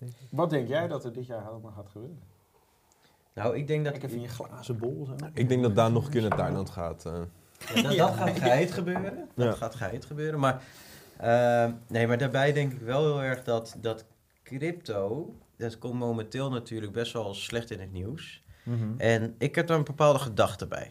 denk ik. Wat denk jij dat er dit jaar allemaal gaat gebeuren? Nou, ik denk dat... Kijk even in je glazen bol. Zo. Ik denk dat daar nog een keer naar Thailand gaat. eh. Ja, dat, dat gaat geheid gebeuren. Dat Ja. gaat geheid gebeuren. Maar, eh, nee, maar daarbij denk ik wel heel erg dat, dat crypto... Dat komt momenteel natuurlijk best wel slecht in het nieuws. En ik heb daar een bepaalde gedachte bij.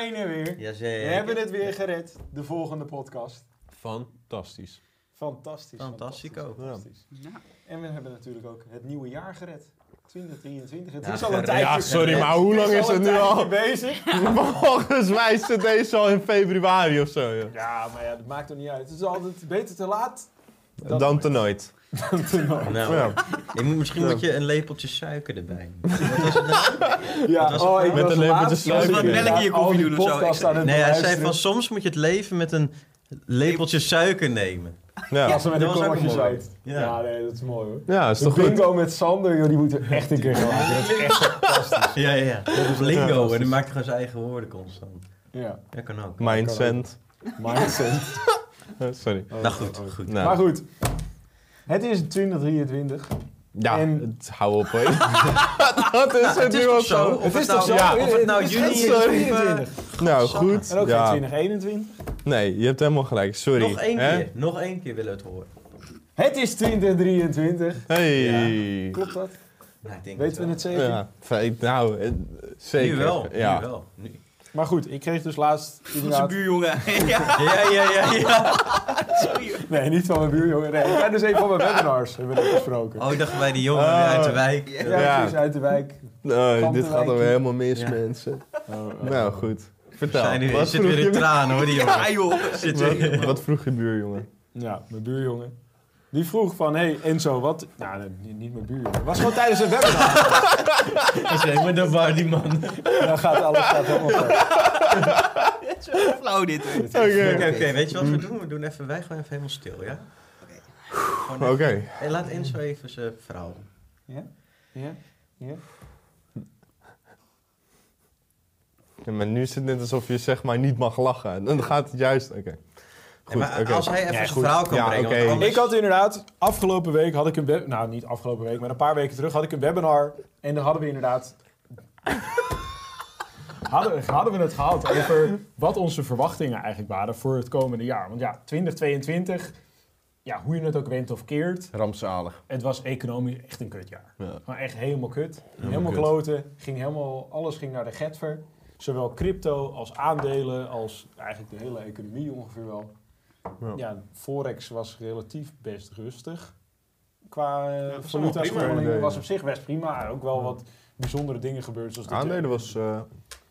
We zijn er weer. We Jazeker. hebben het weer gered, de volgende podcast. Fantastisch. Fantastisch. Fantastico. fantastisch. En we hebben natuurlijk ook het nieuwe jaar gered. 2023. Het Ja, is al een tijdje. Ja, sorry, maar hoe lang is het nu al? bezig? Volgens mij zit deze al in februari of zo. joh. Ja, maar ja, dat maakt toch niet uit. Het is altijd beter te laat dan, Dan te nooit. Nou, Ja. je moet, misschien moet je een lepeltje suiker erbij. Wat was het nou? Ja, was oh, ik Met was een lepeltje suiker. Wat melk in je koffie doen of zo. het Nee, hij zei van soms moet je het leven met een lepeltje suiker nemen. Ja, Als we met een mooi. zijn. Ja. Ja. nee, dat is mooi hoor. ja is De toch goed? bingo met Sander, joh, die moeten we echt een keer gaan maken. Dat is echt fantastisch. Ja, ja, ja. Dat is lingo en die maakt gewoon zijn eigen woorden constant. Ja, Dat kan ook. Mindset. mindset. Eh, Sorry. Nou goed, goed. Nou, Maar goed, het is 2023. Ja, En- het, hou op hoor. dat is het, Het is nu al zo? Of Het het is toch nou, zo? ja, of het nou Het is juni is of... 2023. Nou, goed. En ook ja. geen 2021. Nee, je hebt helemaal gelijk. Sorry. Nog één keer, nog één keer willen we het horen. Het is 2023. Hey. Klopt dat? Nou, ik denk Weten we wel. het zeker? Ja, feit, nou, eh, zeker. Nu wel, Ja. nu wel. Nu. Maar goed, ik kreeg dus laatst Onze inderdaad... buurjongen. ja. Ja, ja, ja. Sorry. Nee, niet van mijn buurjongen. Nee, ik ben dus een van mijn webinars, hebben we net besproken. Oh, ik dacht bij die jongen Oh. weer uit de wijk. ja, ja. precies, uit de wijk. Oh, Van dit gaat alweer helemaal mis, Ja. mensen. Oh, Nou, goed. Vertel. Zijn wat, zit weer in tranen hoor, die jongen. Ja, joh. Zit weer. wat, wat vroeg je buurjongen? Ja, mijn buurjongen. Die vroeg van, hé hey, Enzo, wat... Nou, nee, niet, mijn buurjongen. Het was gewoon tijdens een webinar. Dat is helemaal de war, die man. Dan gaat alles gaat helemaal fout. Het is wel flauw dit. Oké. Oké, oké, weet je wat we doen? We doen even, wij gewoon even helemaal stil, ja? Gewoon Oké. Hey, laat Enzo even zijn verhaal doen. Ja? Ja? Ja? Ja, maar nu is het net alsof je zeg maar niet mag lachen. Dan gaat het juist... Oké. Goed, maar als hij even Ja, zijn goed. verhaal kan Ja, brengen. anders- Ik had inderdaad, afgelopen week had ik een web... Nou, niet afgelopen week, maar een paar weken terug had ik een webinar. En dan hadden we inderdaad... hadden, hadden we het gehad over wat onze verwachtingen eigenlijk waren voor het komende jaar. Want ja, 2022, ja, hoe je het ook went of keert, Rampzalig. het was economisch echt een kutjaar. Ja. Gewoon echt helemaal kut. Helemaal, kut. kloten. Ging helemaal, alles ging naar de getver. Zowel crypto als aandelen als eigenlijk de hele economie ongeveer wel. Ja. Ja, Forex was relatief best rustig. Qua uh, Ja. was op zich best prima. Ook wel wat bijzondere dingen gebeurd. Zoals dit- Aandelen was, eh,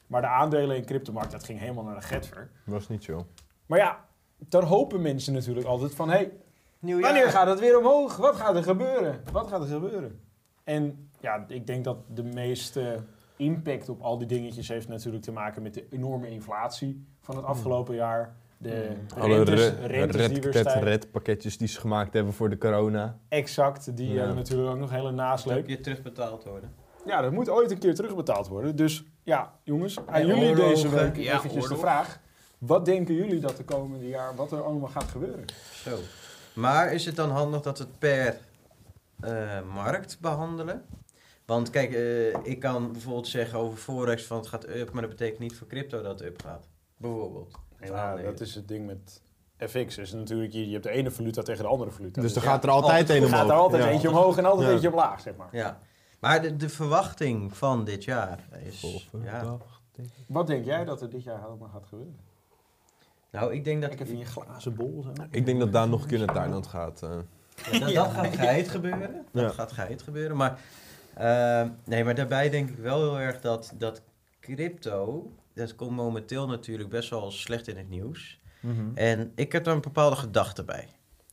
Maar de aandelen in cryptomarkt, dat ging helemaal naar de getver. was niet zo. Maar ja, dan hopen mensen natuurlijk altijd van... Hey, Nieuwjaar. Wanneer gaat het weer omhoog? Wat gaat er gebeuren? Wat gaat er gebeuren? En ja, ik denk dat de meeste impact op al die dingetjes heeft natuurlijk te maken met de enorme inflatie van het afgelopen jaar. De Alle rentes, re- rentes die weer red, stijgen. red pakketjes die ze gemaakt hebben voor de corona. Exact, die Ja. hebben natuurlijk ook nog hele Moet nasleep. ook weer terugbetaald worden. Ja, dat moet ooit een keer terugbetaald worden. Dus ja, jongens, aan En jullie oorlogen. deze week Ja, eventjes de vraag. Wat denken jullie dat de komende jaar, wat er allemaal gaat gebeuren? Zo. Maar is het dan handig dat we het per eh, markt behandelen? Want kijk, eh, ik kan bijvoorbeeld zeggen over Forex van het gaat up, maar dat betekent niet voor crypto dat het up gaat. Bijvoorbeeld. Ja, dat is het ding met FX. Is natuurlijk, je, je hebt de ene valuta tegen de andere valuta. Dus er ja, gaat er altijd een er omhoog. gaat er altijd Ja. eentje omhoog en altijd Ja. eentje omlaag, zeg maar. Ja. Maar de, de verwachting van dit jaar is... Ja. Ik. Wat denk jij dat er dit jaar allemaal gaat gebeuren? Nou, ik denk dat... Kijk even in je glazen bol. Zo. Ik denk dat daar nog een keer naar Thailand gaat. eh. Ja, dat, dat gaat geheid gebeuren. Dat Ja. gaat geheid gebeuren. Maar, eh, nee, maar daarbij denk ik wel heel erg dat, dat crypto... dat komt momenteel natuurlijk best wel slecht in het nieuws. Mhm. En ik heb daar een bepaalde gedachte bij.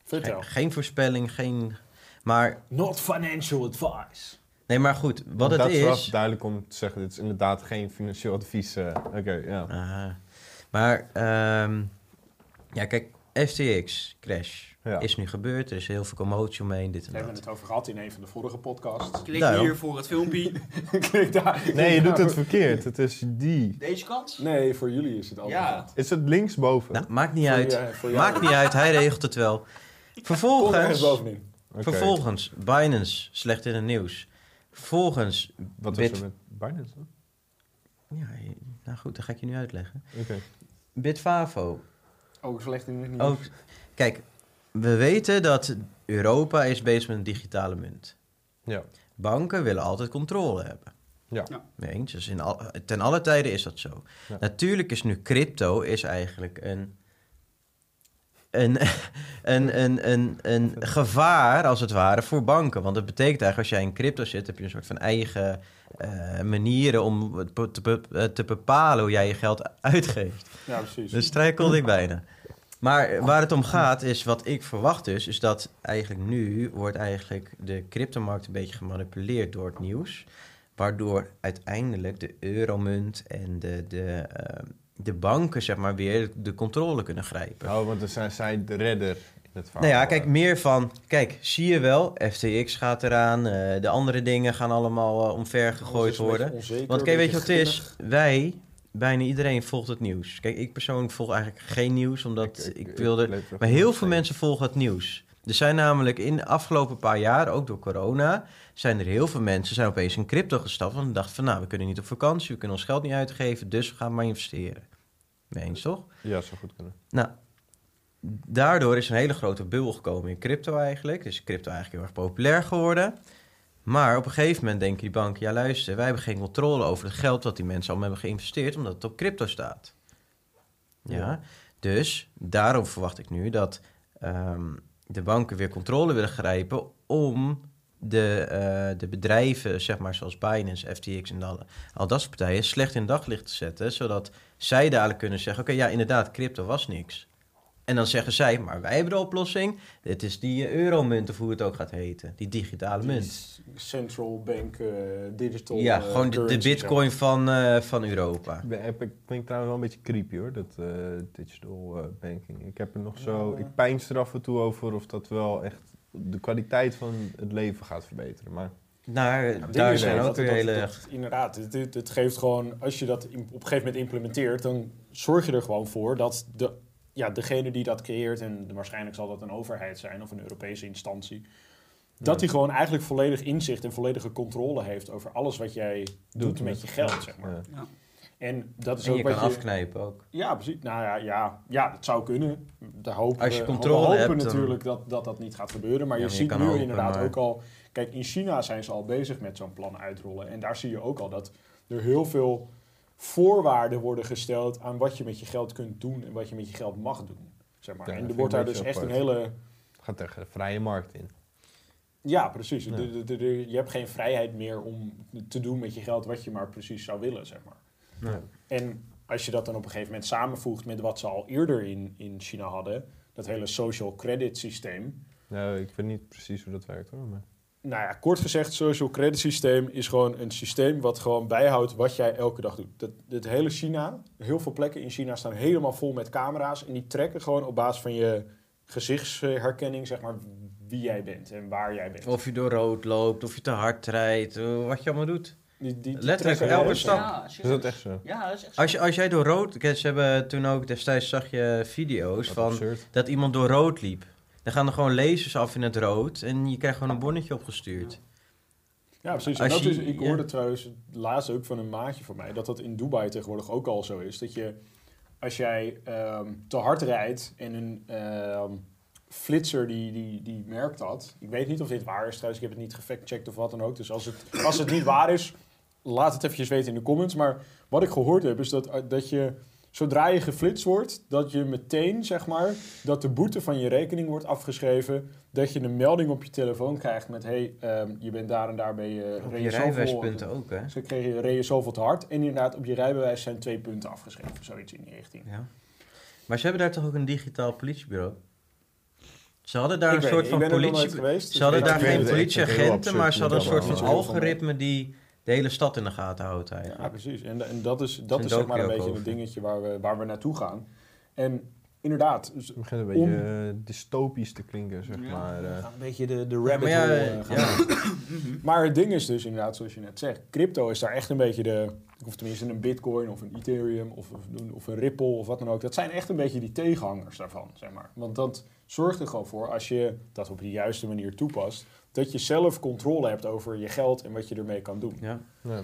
Vertel. Geen, geen voorspelling, geen... Maar, Not financial advice. nee, maar goed, wat het dat is duidelijk om te zeggen, dit is inderdaad geen financieel advies. eh, Oké, ja. Maar, ehm, ja, kijk, FTX crash Ja. is nu gebeurd. Er is heel veel commotie omheen, dit en We hebben dat. het over gehad in een van de vorige podcasts. Klik Daarom. hier voor het filmpje. Klik daar. Nee, je doet het verkeerd. Het is die. Deze kant? Nee, voor jullie is het allemaal. Ja. Is het linksboven? Nou, maakt niet Voor uit. je- voor jou. Maakt niet uit, hij regelt het wel. Vervolgens. Oké. vervolgens Binance, slecht in het nieuws. Vervolgens, Wat was Bit- er met Binance dan? ja, nou goed, dat ga ik je nu uitleggen. Oké. Bitfavo, Ook slecht in het nieuws. ook. Kijk, we weten dat Europa is bezig met een digitale munt. Ja. Banken willen altijd controle hebben. Ja. Ja. Mee eens? Dus in al, ten alle tijden is dat zo. Ja. Natuurlijk is nu crypto is eigenlijk een, een, een, een, een, een gevaar, als het ware, voor banken. Want dat betekent eigenlijk, als jij in crypto zit, heb je een soort van eigen eh, manieren om be- te, be- te bepalen hoe jij je geld uitgeeft. Ja, precies. Dus struikelde ik bijna. Maar waar het om gaat is, wat ik verwacht dus, is dat eigenlijk nu wordt eigenlijk de cryptomarkt een beetje gemanipuleerd door het nieuws. Waardoor uiteindelijk de euromunt en de, de, eh, de banken zeg maar weer de controle kunnen grijpen. Oh, want dan zijn zij de redder Nou ja, kijk, meer van, kijk, zie je wel, FTX gaat eraan, eh, de andere dingen gaan allemaal eh, omver gegooid worden. Want kijk, weet je wat het is? Wij, bijna iedereen volgt het nieuws. Kijk, ik persoonlijk volg eigenlijk geen nieuws, omdat ik, wilde... er Maar heel veel mensen volgen het nieuws. Er zijn namelijk in de afgelopen paar jaar, ook door corona, zijn er heel veel mensen zijn opeens in crypto gestapt. Want dachten van, nou, we kunnen niet op vakantie, we kunnen ons geld niet uitgeven, dus we gaan maar investeren. Mee eens, toch? Ja, zou goed kunnen. Nou, daardoor is een hele grote bubbel gekomen in crypto eigenlijk. Dus crypto eigenlijk heel erg populair geworden. Maar op een gegeven moment denken die banken, ja luister, wij hebben geen controle over het geld wat die mensen allemaal hebben geïnvesteerd, omdat het op crypto staat. Ja, Ja. dus daarom verwacht ik nu dat ehm, de banken weer controle willen grijpen om de, eh, de bedrijven, zeg maar zoals Binance, FTX en al, al dat soort partijen, slecht in daglicht te zetten, zodat zij dadelijk kunnen zeggen, oké, ja inderdaad, crypto was niks. En dan zeggen zij, maar wij hebben de oplossing. Dit is die eh, euromunt of hoe het ook gaat heten. Die digitale munt. Central bank eh, digital. Ja, eh, gewoon de, bitcoin van, eh, van Europa. Epic vind ik trouwens wel een beetje creepy hoor, dat eh, digital banking. Ik heb er nog zo, Ja. ik pijns er af en toe over of dat wel echt de kwaliteit van het leven gaat verbeteren. Maar Naar, ding daar zijn ook dat- weer dat- hele... dat- inderdaad, het, het, het geeft gewoon, als je dat op een gegeven moment implementeert, dan zorg je er gewoon voor dat de, ja, degene die dat creëert, en waarschijnlijk zal dat een overheid zijn of een Europese instantie, dat die gewoon eigenlijk volledig inzicht en volledige controle heeft over alles wat jij doet, met je geld, zeg maar. Ja. En dat is En ook je wat kan je... afknijpen ook. Ja, precies. Nou ja, ja, ja, dat zou kunnen. De hoop, Als je we- controle we hopen hebt, dan- natuurlijk dat, dat dat niet gaat gebeuren. Maar Ja, je ziet nu hopen, inderdaad maar- ook al... Kijk, in China zijn ze al bezig met zo'n plan uitrollen. En daar zie je ook al dat er heel veel voorwaarden worden gesteld... aan wat je met je geld kunt doen en wat je met je geld mag doen. Zeg maar. Ja, en er wordt daar dus echt een hele... gaat tegen de vrije markt in. Ja, precies. Ja. De- de- de- de- je hebt geen vrijheid meer om te doen met je geld wat je maar precies zou willen, zeg maar. Ja. En als je dat dan op een gegeven moment samenvoegt met wat ze al eerder in, in China hadden, dat hele social credit systeem. Nou, ik weet niet precies hoe dat werkt hoor. Maar... Nou ja, kort gezegd, social credit systeem is gewoon een systeem wat gewoon bijhoudt wat jij elke dag doet. Dat, het hele China, heel veel plekken in China staan helemaal vol met camera's en die trekken gewoon op basis van je gezichtsherkenning, zeg maar, wie jij bent en waar jij bent. Of je door rood loopt, of je te hard rijdt, eh, wat je allemaal doet. Die, die, die Letterlijk trekken elke stap. Ja, Is dat echt zo? Ja, dat is echt zo. Als, je, als jij door rood... Ze hebben toen ook destijds zag je video's van absurd. dat iemand door rood liep. Dan gaan er gewoon lasers af in het rood en je krijgt gewoon een bonnetje opgestuurd. Ja, precies. En dat is, ik ja. hoorde trouwens laatst ook van een maatje van mij... dat dat in Dubai tegenwoordig ook al zo is. Dat je, als jij ehm, te hard rijdt en een ehm, flitser die, die, die merkt dat... Ik weet niet of dit waar is trouwens, ik heb het niet gefactcheckt of wat dan ook. Dus als het, als het niet waar is, laat het eventjes weten in de comments. Maar wat ik gehoord heb is dat, dat je... zodra je geflitst wordt, dat je meteen, zeg maar, dat de boete van je rekening wordt afgeschreven. Dat je een melding op je telefoon krijgt met, hey, ehm, je bent daar en daar ben je... Op je zoveel- rijbewijspunten ook, hè? Ze kreeg je reed je zoveel te hard. En inderdaad, op je rijbewijs zijn twee punten afgeschreven. Zoiets in die richting. Ja. Maar ze hebben daar toch ook een digitaal politieburo? Ze hadden daar Ik een soort niet, van politie... geweest. dus Ze hadden daar geen politieagenten, maar ze hadden een soort van algoritme die de hele stad in de gaten houdt Ja, eigenlijk. precies. En, en dat is, dat een is zeg maar een beetje over. het dingetje waar we, waar we naartoe gaan. En inderdaad, dus Het begint een beetje Om- eh, dystopisch te klinken, zeg Ja. maar. eh. we gaan een beetje de, de rabbit Maar ja, hole eh, gaan ja. Maar het ding is dus inderdaad, zoals je net zegt, crypto is daar echt een beetje de, of tenminste een bitcoin of een ethereum of, of, een- of een ripple of wat dan ook. Dat zijn echt een beetje die tegenhangers daarvan, zeg maar. Want dat zorgt er gewoon voor, als je dat op de juiste manier toepast, dat je zelf controle hebt over je geld en wat je ermee kan doen. Ja. Ja.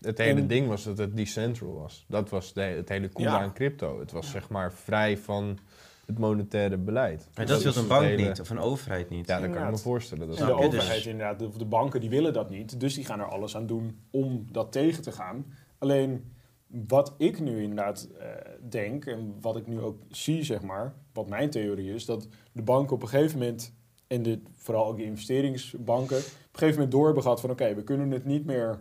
Het hele En- ding was dat het decentral was. Dat was de, het hele coole Ja. aan crypto. Het was zeg maar vrij van het monetaire beleid. Maar dat wil is een bank hele- niet, of een overheid niet. Ja, dat kan ik me voorstellen. Dat is En de overheid Dus- inderdaad, de banken, die willen dat niet. Dus die gaan er alles aan doen om dat tegen te gaan. Alleen, wat ik nu inderdaad eh, denk, en wat ik nu ook zie, zeg maar, wat mijn theorie is, dat de banken op een gegeven moment, en de, vooral ook de investeringsbanken, op een gegeven moment door hebben gehad van, oké, we kunnen het niet meer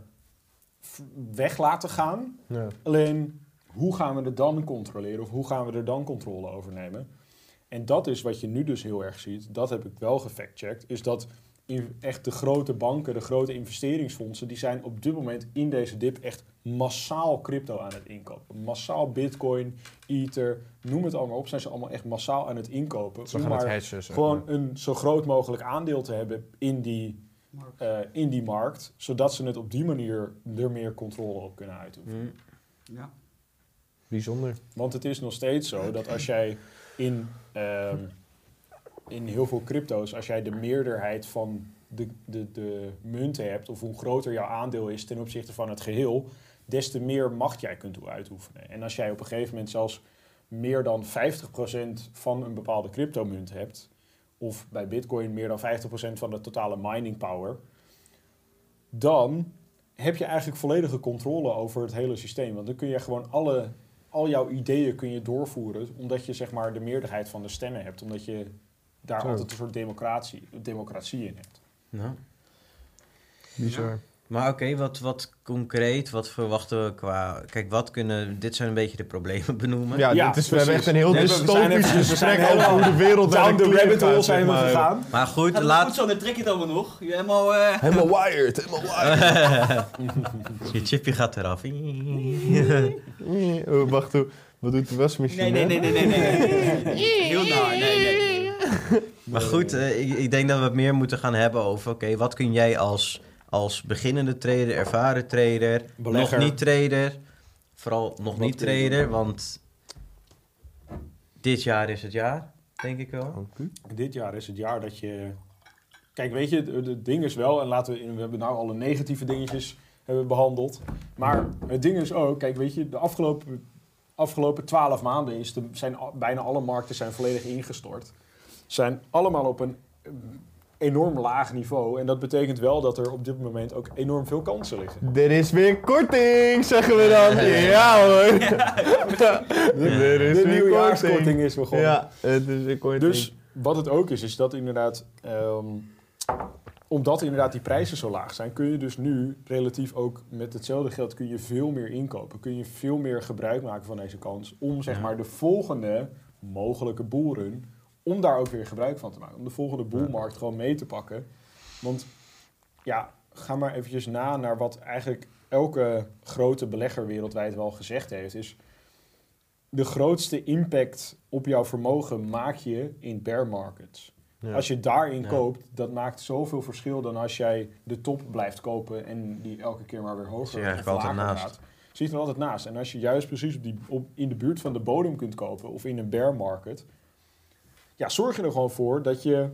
weg laten gaan. Ja. Alleen, hoe gaan we het dan controleren? Of hoe gaan we er dan controle over nemen? En dat is wat je nu dus heel erg ziet. Dat heb ik wel gefactcheckt. Is dat echt de grote banken, de grote investeringsfondsen... die zijn op dit moment in deze dip echt massaal crypto aan het inkopen. Massaal bitcoin, ether, noem het allemaal op. Zijn ze allemaal echt massaal aan het inkopen. Ze om gaan het maar hedgen. zeg gewoon een zo groot mogelijk aandeel te hebben in die, eh, in die markt. Zodat ze het op die manier er meer controle op kunnen uitoefenen. Hm. Ja. Bijzonder. Want het is nog steeds zo dat als jij in, ehm, in heel veel crypto's, als jij de meerderheid van de, de, de munten hebt, of hoe groter jouw aandeel is ten opzichte van het geheel, des te meer macht jij kunt uitoefenen. En als jij op een gegeven moment zelfs meer dan 50% van een bepaalde cryptomunt hebt, of bij Bitcoin meer dan 50% van de totale mining power, dan heb je eigenlijk volledige controle over het hele systeem. Want dan kun je gewoon alle, al jouw ideeën kun je doorvoeren, omdat je zeg maar de meerderheid van de stemmen hebt, omdat je daar Zo. altijd een soort democratie, democratie in hebt. Nou. Bizar. Maar oké, wat, wat concreet, wat verwachten we qua... Kijk, wat kunnen... Dit zijn een beetje de problemen benoemen. Ja, Ja, dit is, we hebben echt een heel Nee, dystopisch gesprek over hoe de wereld Down de rabbit hole zijn we gegaan. Maar goed, Gaat laat... goed zo, dan trek je het allemaal nog. Je helemaal... eh, Helemaal wired, helemaal wired. Je chipje gaat eraf. oh, wacht, hoe- wat doet de wasmachine? Nee, nee, nee, nee, nee, nee. Heel naar, nee, nee, nee. Maar goed, eh, ik, ik denk dat we het meer moeten gaan hebben over... Oké, wat kun jij als, als beginnende trader, ervaren trader... Belegger. Nog niet trader. Vooral nog Wat niet trader, want... Dit jaar is het jaar, denk ik wel. Dit jaar is het jaar dat je... Kijk, weet je, het, ding is wel, en laten we, we hebben nou alle negatieve dingetjes hebben behandeld. Maar het ding is ook, kijk, weet je, de afgelopen, afgelopen 12 maanden is de, zijn bijna alle markten zijn volledig ingestort. Zijn allemaal op een eh, enorm laag niveau. En dat betekent wel dat er op dit moment ook enorm veel kansen liggen. Er is weer korting, zeggen we dan. Ja hoor. Er is De weer nieuwjaarskorting is begonnen. Ja, het is weer korting. Dus wat het ook is, is dat inderdaad, ehm, omdat inderdaad die prijzen zo laag zijn, kun je dus nu relatief ook met hetzelfde geld kun je veel meer inkopen. Kun je veel meer gebruik maken van deze kans om zeg Ja. maar de volgende mogelijke boeren, om daar ook weer gebruik van te maken. Om de volgende boelmarkt gewoon mee te pakken. Want ja, ga maar eventjes na naar wat eigenlijk elke grote belegger wereldwijd wel gezegd heeft, is de grootste impact op jouw vermogen maak je in bear markets. Ja. Als je daarin Ja. koopt, dat maakt zoveel verschil dan als jij de top blijft kopen en die elke keer maar weer hoger je of lager naast. gaat. Zit er altijd naast. En als je juist precies op die, op, in de buurt van de bodem kunt kopen of in een bear market, ja, zorg je er gewoon voor dat je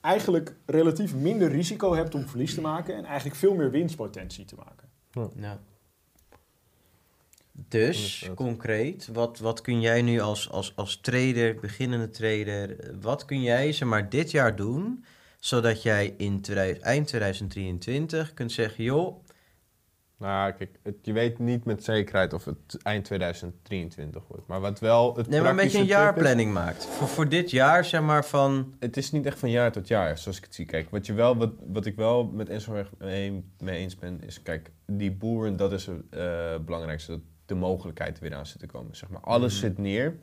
eigenlijk relatief minder risico hebt om verlies te maken en eigenlijk veel meer winstpotentie te maken. Ja. Dus, concreet, wat, wat kun jij nu als, als, als trader, beginnende trader, wat kun jij zeg maar dit jaar doen, zodat jij in 2000 eind 2023 kunt zeggen, joh, Nou, kijk, het- je weet niet met zekerheid of het eind 2023 wordt. Maar wat wel het Nee, maar een beetje een is- jaarplanning maakt. Voor, voor dit jaar, zeg maar, van... Het is niet echt van jaar tot jaar, zoals ik het zie. Kijk, wat, je wel, wat, wat ik wel met Enzo mee, mee eens ben, is... Kijk, die boeren, dat is het eh, belangrijkste. Dat de mogelijkheid er weer aan zit te komen. Zeg maar, alles Mhm. zit neer.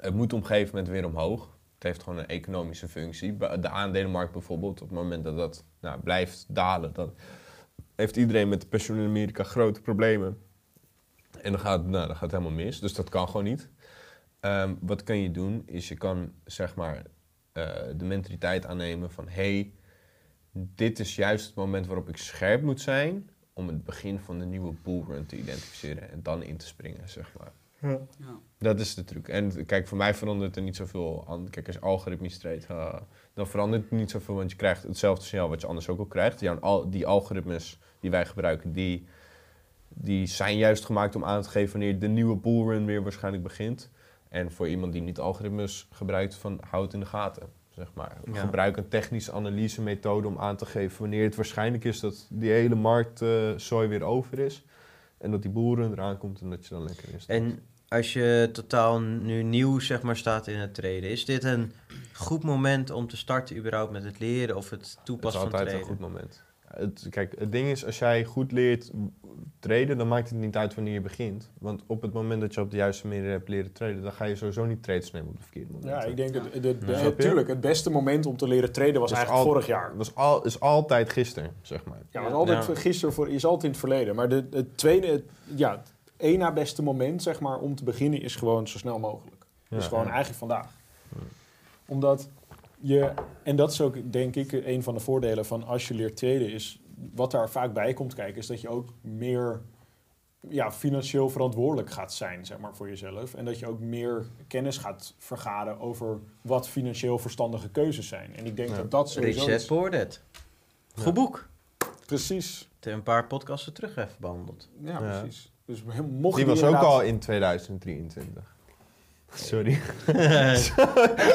Het moet op een gegeven moment weer omhoog. Het heeft gewoon een economische functie. De aandelenmarkt bijvoorbeeld, op het moment dat dat nou, blijft dalen... dan heeft iedereen met de pensioen in Amerika grote problemen. En dan gaat, nou, dan gaat het helemaal mis. Dus dat kan gewoon niet. Ehm, wat kan je doen, is je kan zeg maar eh, de mentaliteit aannemen van... hey, dit is juist het moment waarop ik scherp moet zijn... om het begin van de nieuwe bullrun te identificeren en dan in te springen, zeg maar. Ja. Dat is de truc. En kijk, voor mij verandert er niet zoveel aan. Kijk, als je algoritmisch treedt, uh, dan verandert het niet zoveel, want je krijgt hetzelfde signaal wat je anders ook al krijgt. Al, die algoritmes die wij gebruiken, die, die zijn juist gemaakt om aan te geven wanneer de nieuwe bullrun weer waarschijnlijk begint. En voor iemand die niet algoritmes gebruikt, van houd het in de gaten. Zeg maar. Ja. Gebruik een technische analyse methode om aan te geven wanneer het waarschijnlijk is dat die hele markt eh zooi weer over is. En dat die boeren eraan komt en dat je dan lekker staat. En als je totaal nu nieuw, zeg maar, staat in het treden... is dit een goed moment om te starten überhaupt met het leren of het Het is toepassen van altijd treden? een goed moment. Het, kijk, het ding is, als jij goed leert traden, dan maakt het niet uit wanneer je begint. Want op het moment dat je op de juiste manier hebt leren traden, dan ga je sowieso niet trades nemen op de verkeerde moment. Ja, ik denk dat de, de, Ja. Snap je? tuurlijk, het beste moment om te leren traden was eigenlijk al- vorig jaar. was al, is altijd gisteren, zeg maar. Ja, was altijd Ja. gisteren voor, is altijd in het verleden. Maar de, het tweede, het, ja, het één na beste moment, zeg maar, om te beginnen is gewoon zo snel mogelijk. Dus Ja. gewoon eigenlijk vandaag. Omdat je, en dat is ook denk ik een van de voordelen van als je leert traden, is wat daar vaak bij komt kijken, is dat je ook meer ja, financieel verantwoordelijk gaat zijn, zeg maar, voor jezelf. En dat je ook meer kennis gaat vergaren over wat financieel verstandige keuzes zijn. En ik denk Ja. dat dat sowieso Rich Dad is. Poor Dad. Goed Ja. boek. Precies. Het een paar podcasten terug even behandeld. Ja, Ja. precies. Dus mocht Die was ook al in 2023. Sorry.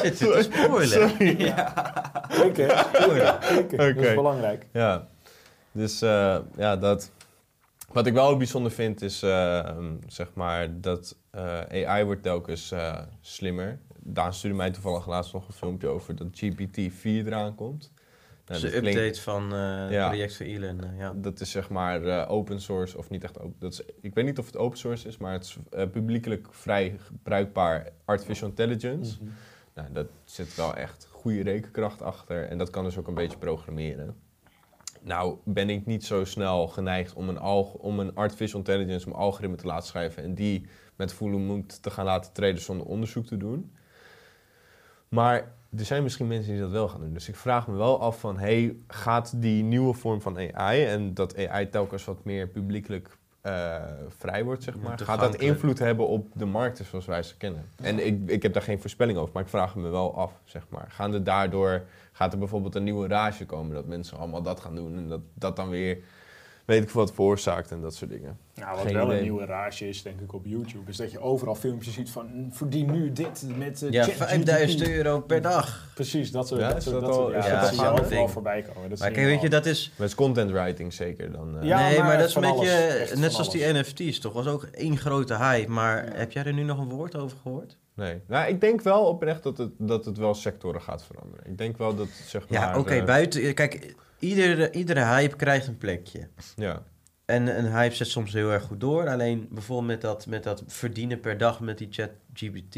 Zit te spoilen? Klikken, klikken, klikken. Dat Oké. is belangrijk. Ja, dus eh, ja, dat. Wat ik wel ook bijzonder vind is, eh, zeg maar, dat eh, AI wordt telkens eh, slimmer. Daan stuurde mij toevallig laatst nog een filmpje over dat GPT-4 eraan komt. Dat is dat een klinkt- update van eh, het Ja. project van Elon. eh, ja. Dat is zeg maar eh, open source, of niet echt open. Dat is, ik weet niet of het open source is, maar het is eh, publiekelijk vrij gebruikbaar artificial intelligence. Mhm. Nou, dat zit wel echt goede rekenkracht achter en dat kan dus ook een beetje programmeren. Nou, ben ik niet zo snel geneigd om een, alg- om een artificial intelligence, om algoritme te laten schrijven en die met volle moed te gaan laten treden zonder onderzoek te doen. Maar er zijn misschien mensen die dat wel gaan doen. Dus ik vraag me wel af van, hey, gaat die nieuwe vorm van AI en dat AI telkens wat meer publiekelijk eh, vrij wordt, zeg maar, gaat dat invloed hebben op de markten zoals wij ze kennen? En ik, ik heb daar geen voorspelling over, maar ik vraag me wel af, zeg maar. Gaan er daardoor, gaat er bijvoorbeeld een nieuwe rage komen dat mensen allemaal dat gaan doen en dat dat dan weer, weet ik wat veroorzaakt en dat soort dingen. Nou, wat Geen wel idee. een nieuwe rage is, denk ik, op YouTube, is dat je overal filmpjes ziet van "Mm, verdien nu dit met uh, ja, 5000 euro per dag. Precies, dat soort Ja, dat soort- dat al- ja, overal voorbij komen. Dat Maar kijk, weet je, dat is... Met content writing zeker dan. eh, Ja, nee, maar maar dat is van een alles. beetje... Net zoals die. NFT's, toch? Was ook één grote hype. Maar heb jij er nu nog een woord over gehoord? Nee. Nou, ik denk wel oprecht dat het, dat het wel sectoren gaat veranderen. Ik denk wel dat, zeg Ja, maar... oké, eh, buiten... Kijk, iedere, iedere hype krijgt een plekje. Ja, En een hype zet soms heel erg goed door. Alleen bijvoorbeeld met dat, met dat verdienen per dag met die chat GPT.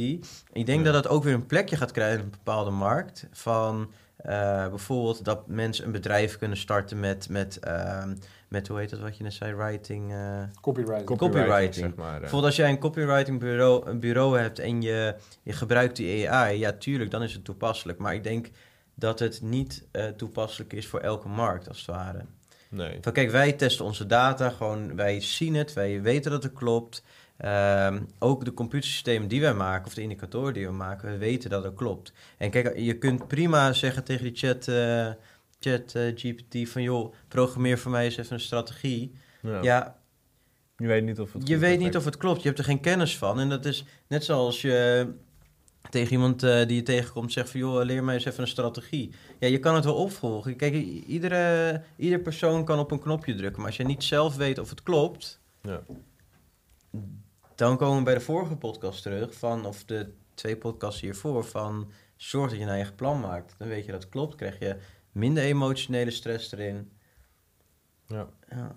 Ik denk Ja. dat dat ook weer een plekje gaat krijgen in een bepaalde markt. Van eh, bijvoorbeeld dat mensen een bedrijf kunnen starten met, met, ehm, met hoe heet dat wat je net zei, writing. eh, Copyright. Copywriting. zeg maar. eh. Bijvoorbeeld als jij een copywriting bureau, een bureau hebt en je, je gebruikt die AI, ja tuurlijk, dan is het toepasselijk. Maar ik denk dat het niet eh, toepasselijk is voor elke markt, als het ware. Nee. Van kijk, wij testen onze data, gewoon wij zien het, wij weten dat het klopt. Ehm, ook de computersystemen die wij maken, of de indicatoren die we maken, we weten dat het klopt. En kijk, je kunt prima zeggen tegen die chat, eh, chat eh, GPT van joh, programmeer voor mij eens even een strategie. Ja. Ja, Je weet niet of het je weet niet of het klopt, je hebt er geen kennis van. En dat is net zoals je tegen iemand eh, die je tegenkomt zegt van... joh, leer mij eens even een strategie. Ja, je kan het wel opvolgen. Kijk, iedere, ieder persoon kan op een knopje drukken. Maar als je niet zelf weet of het klopt... Ja. Dan komen we bij de vorige podcast terug... van, of de twee podcasts hiervoor... van zorg dat je een eigen plan maakt. Dan weet je dat het klopt. krijg je minder emotionele stress erin. Ja. Ja.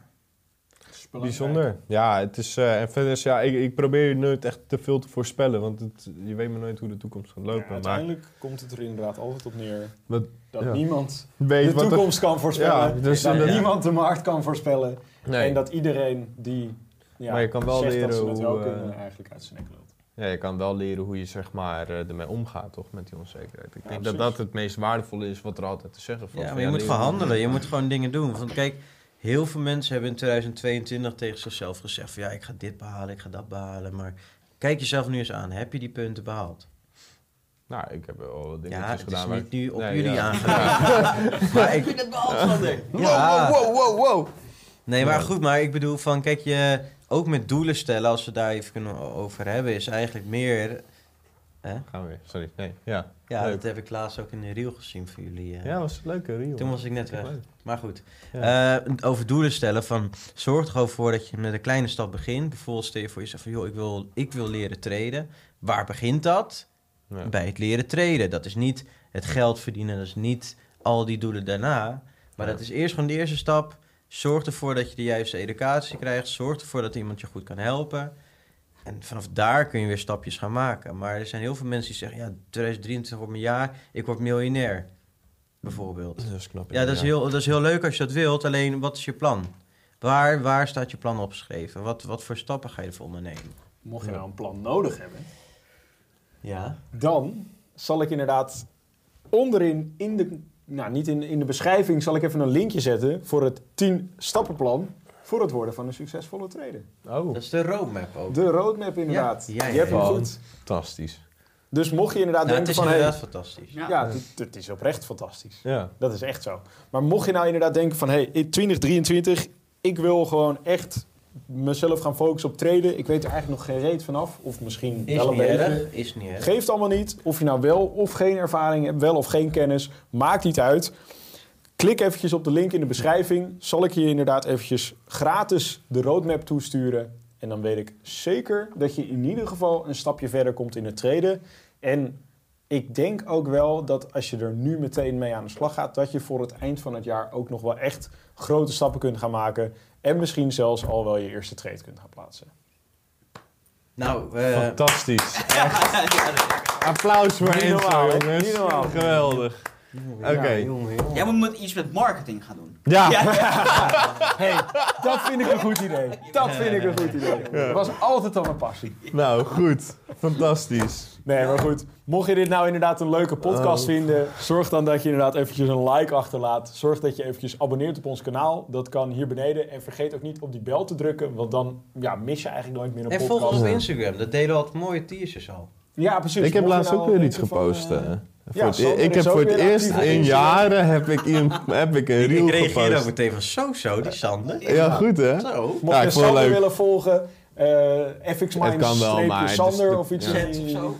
Bijzonder. Ja, het is, eh, en verder is, ja, ik, ik probeer nooit echt te veel te voorspellen, want het, je weet maar nooit hoe de toekomst gaat Ja, lopen. maar uiteindelijk komt het er inderdaad altijd op neer wat dat Ja. niemand weet de wat er- toekomst kan voorspellen. Ja, dus dat dat- niemand de markt kan voorspellen. Nee. En dat iedereen die ja, Maar je kan wel leren dat ze het wel hoe, eh, kunnen, eigenlijk uit zijn nek lult. Ja, je kan wel leren hoe je zeg maar, eh, ermee omgaat, toch, met die onzekerheid. Ik Ja, denk dat precies. dat het meest waardevolle is wat er altijd te zeggen valt. Ja, maar je moet leer- gewoon handelen. Je moet gewoon dingen doen. Want kijk, heel veel mensen hebben in 2022 tegen zichzelf gezegd... van ja, ik ga dit behalen, ik ga dat behalen. Maar kijk jezelf nu eens aan. Heb je die punten behaald? Nou, ik heb wel wat dingetjes Ja, het gedaan. is maar- niet nu op Nee, jullie ja. aangedaan. maar ik, het behaald, Sander? ja, Wow, wow, wow! nee, maar Ja. goed. Maar ik bedoel van, kijk, je ook met doelen stellen... als we daar even kunnen over hebben... is eigenlijk meer... Hè? Gaan we weer, sorry. Nee, ja. Ja, Leuk. dat heb ik laatst ook in de reel gezien voor jullie. eh. Ja, was een leuke reel. Toen was ik net weg. Leuk. Maar goed, Ja. Eh, over doelen stellen. Van, zorg er gewoon voor dat je met een kleine stap begint. Bijvoorbeeld stel je voor jezelf van... joh, ik wil, ik wil leren traden. Waar begint dat? Ja. Bij het leren traden. Dat is niet het geld verdienen. Dat is niet al die doelen daarna. Maar Ja. dat is eerst gewoon de eerste stap. Zorg ervoor dat je de juiste educatie krijgt. Zorg ervoor dat iemand je goed kan helpen. En vanaf daar kun je weer stapjes gaan maken. Maar er zijn heel veel mensen die zeggen... ja, 2023 wordt mijn jaar. Ik word miljonair. Bijvoorbeeld. Dat is knap. Ja, dat is, heel, dat is heel leuk als je dat wilt. Alleen, wat is je plan? Waar, waar staat je plan opgeschreven? Wat, wat voor stappen ga je ervoor ondernemen? Mocht je nou een plan nodig hebben, Ja. dan zal ik inderdaad onderin, in de, nou niet in, in de beschrijving, zal ik even een linkje zetten voor het 10 stappenplan voor het worden van een succesvolle trader. Oh, Dat is de roadmap ook. De roadmap inderdaad. Ja, ja, ja, Je hebt hem goed. fantastisch. Dus mocht je inderdaad Nou, het denken is van... inderdaad Hey, fantastisch. Ja. ja, het, het is oprecht fantastisch. Ja. Dat is echt zo. Maar mocht je nou inderdaad denken van... hey, in 2023, ik wil gewoon echt mezelf gaan focussen op traden. Ik weet er eigenlijk nog geen reet vanaf. Of misschien Is wel een beetje. Is niet erg. Geeft allemaal niet. Of je nou wel of geen ervaring hebt, wel of geen kennis. Maakt niet uit. Klik eventjes op de link in de beschrijving. Zal ik je inderdaad eventjes gratis de roadmap toesturen. En dan weet ik zeker dat je in ieder geval een stapje verder komt in het traden. En ik denk ook wel dat als je er nu meteen mee aan de slag gaat... dat je voor het eind van het jaar ook nog wel echt grote stappen kunt gaan maken. En misschien zelfs al wel je eerste trade kunt gaan plaatsen. Nou, eh, Fantastisch. Applaus voor Niet Enzo, normaal, hè? jongens. Niet normaal. Geweldig. Oké. ja, jongen. Jij moet met iets met marketing gaan doen. Ja. Hey, dat vind ik een goed idee. Dat vind ik een goed idee. Dat was altijd al mijn passie. nou goed. Fantastisch. Nee, maar goed. Mocht je dit nou inderdaad een leuke podcast Oh. vinden, zorg dan dat je inderdaad eventjes een like achterlaat. Zorg dat je eventjes abonneert op ons kanaal. Dat kan hier beneden. En vergeet ook niet op die bel te drukken, want dan ja, mis je eigenlijk nooit meer een En volg podcast. ons op Instagram. Dat delen we altijd mooie t-shirts al. Ja, precies. Ik heb Mocht laatst nou ook weer iets van, gepost. eh, eh. ja, Voor het- Sander ik heb voor het eerst in jaren heb ik, een, heb ik een reel Ik reageerde ook meteen van zo zo, die Sander. Ja, goed hè? Zo. Mocht Ja, je Sander leuk. willen volgen, eh FX Het kan wel, Minds Sander de- of iets. ja. of zo.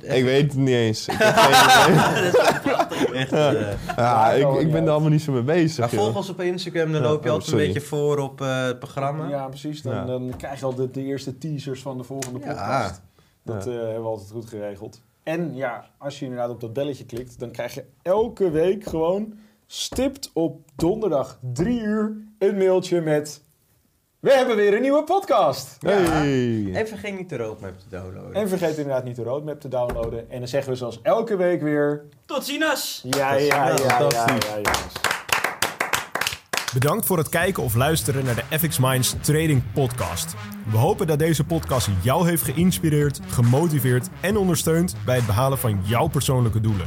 Ik weet het niet eens. Ik heb geen idee. echt, eh, Ja, ik, ben er allemaal niet zo mee bezig. maar volg ons op Instagram, dan loop je oh, altijd sorry. een beetje voor op eh, het programma. Ja, precies. Dan, Ja. dan krijg je al de, de eerste teasers van de volgende Ja. podcast. Dat Ja. eh, hebben we altijd goed geregeld. En ja, als je inderdaad op dat belletje klikt, dan krijg je elke week gewoon stipt op donderdag 3 uur een mailtje met... We hebben weer een nieuwe podcast! Hey. En vergeet niet de roadmap te downloaden. En vergeet inderdaad niet de roadmap te downloaden. En dan zeggen we zoals elke week weer... Tot ziens! Ja, ja, ja, ja, ja. Bedankt voor het kijken of luisteren naar de FX Minds Trading Podcast. We hopen dat deze podcast jou heeft geïnspireerd, gemotiveerd en ondersteund bij het behalen van jouw persoonlijke doelen.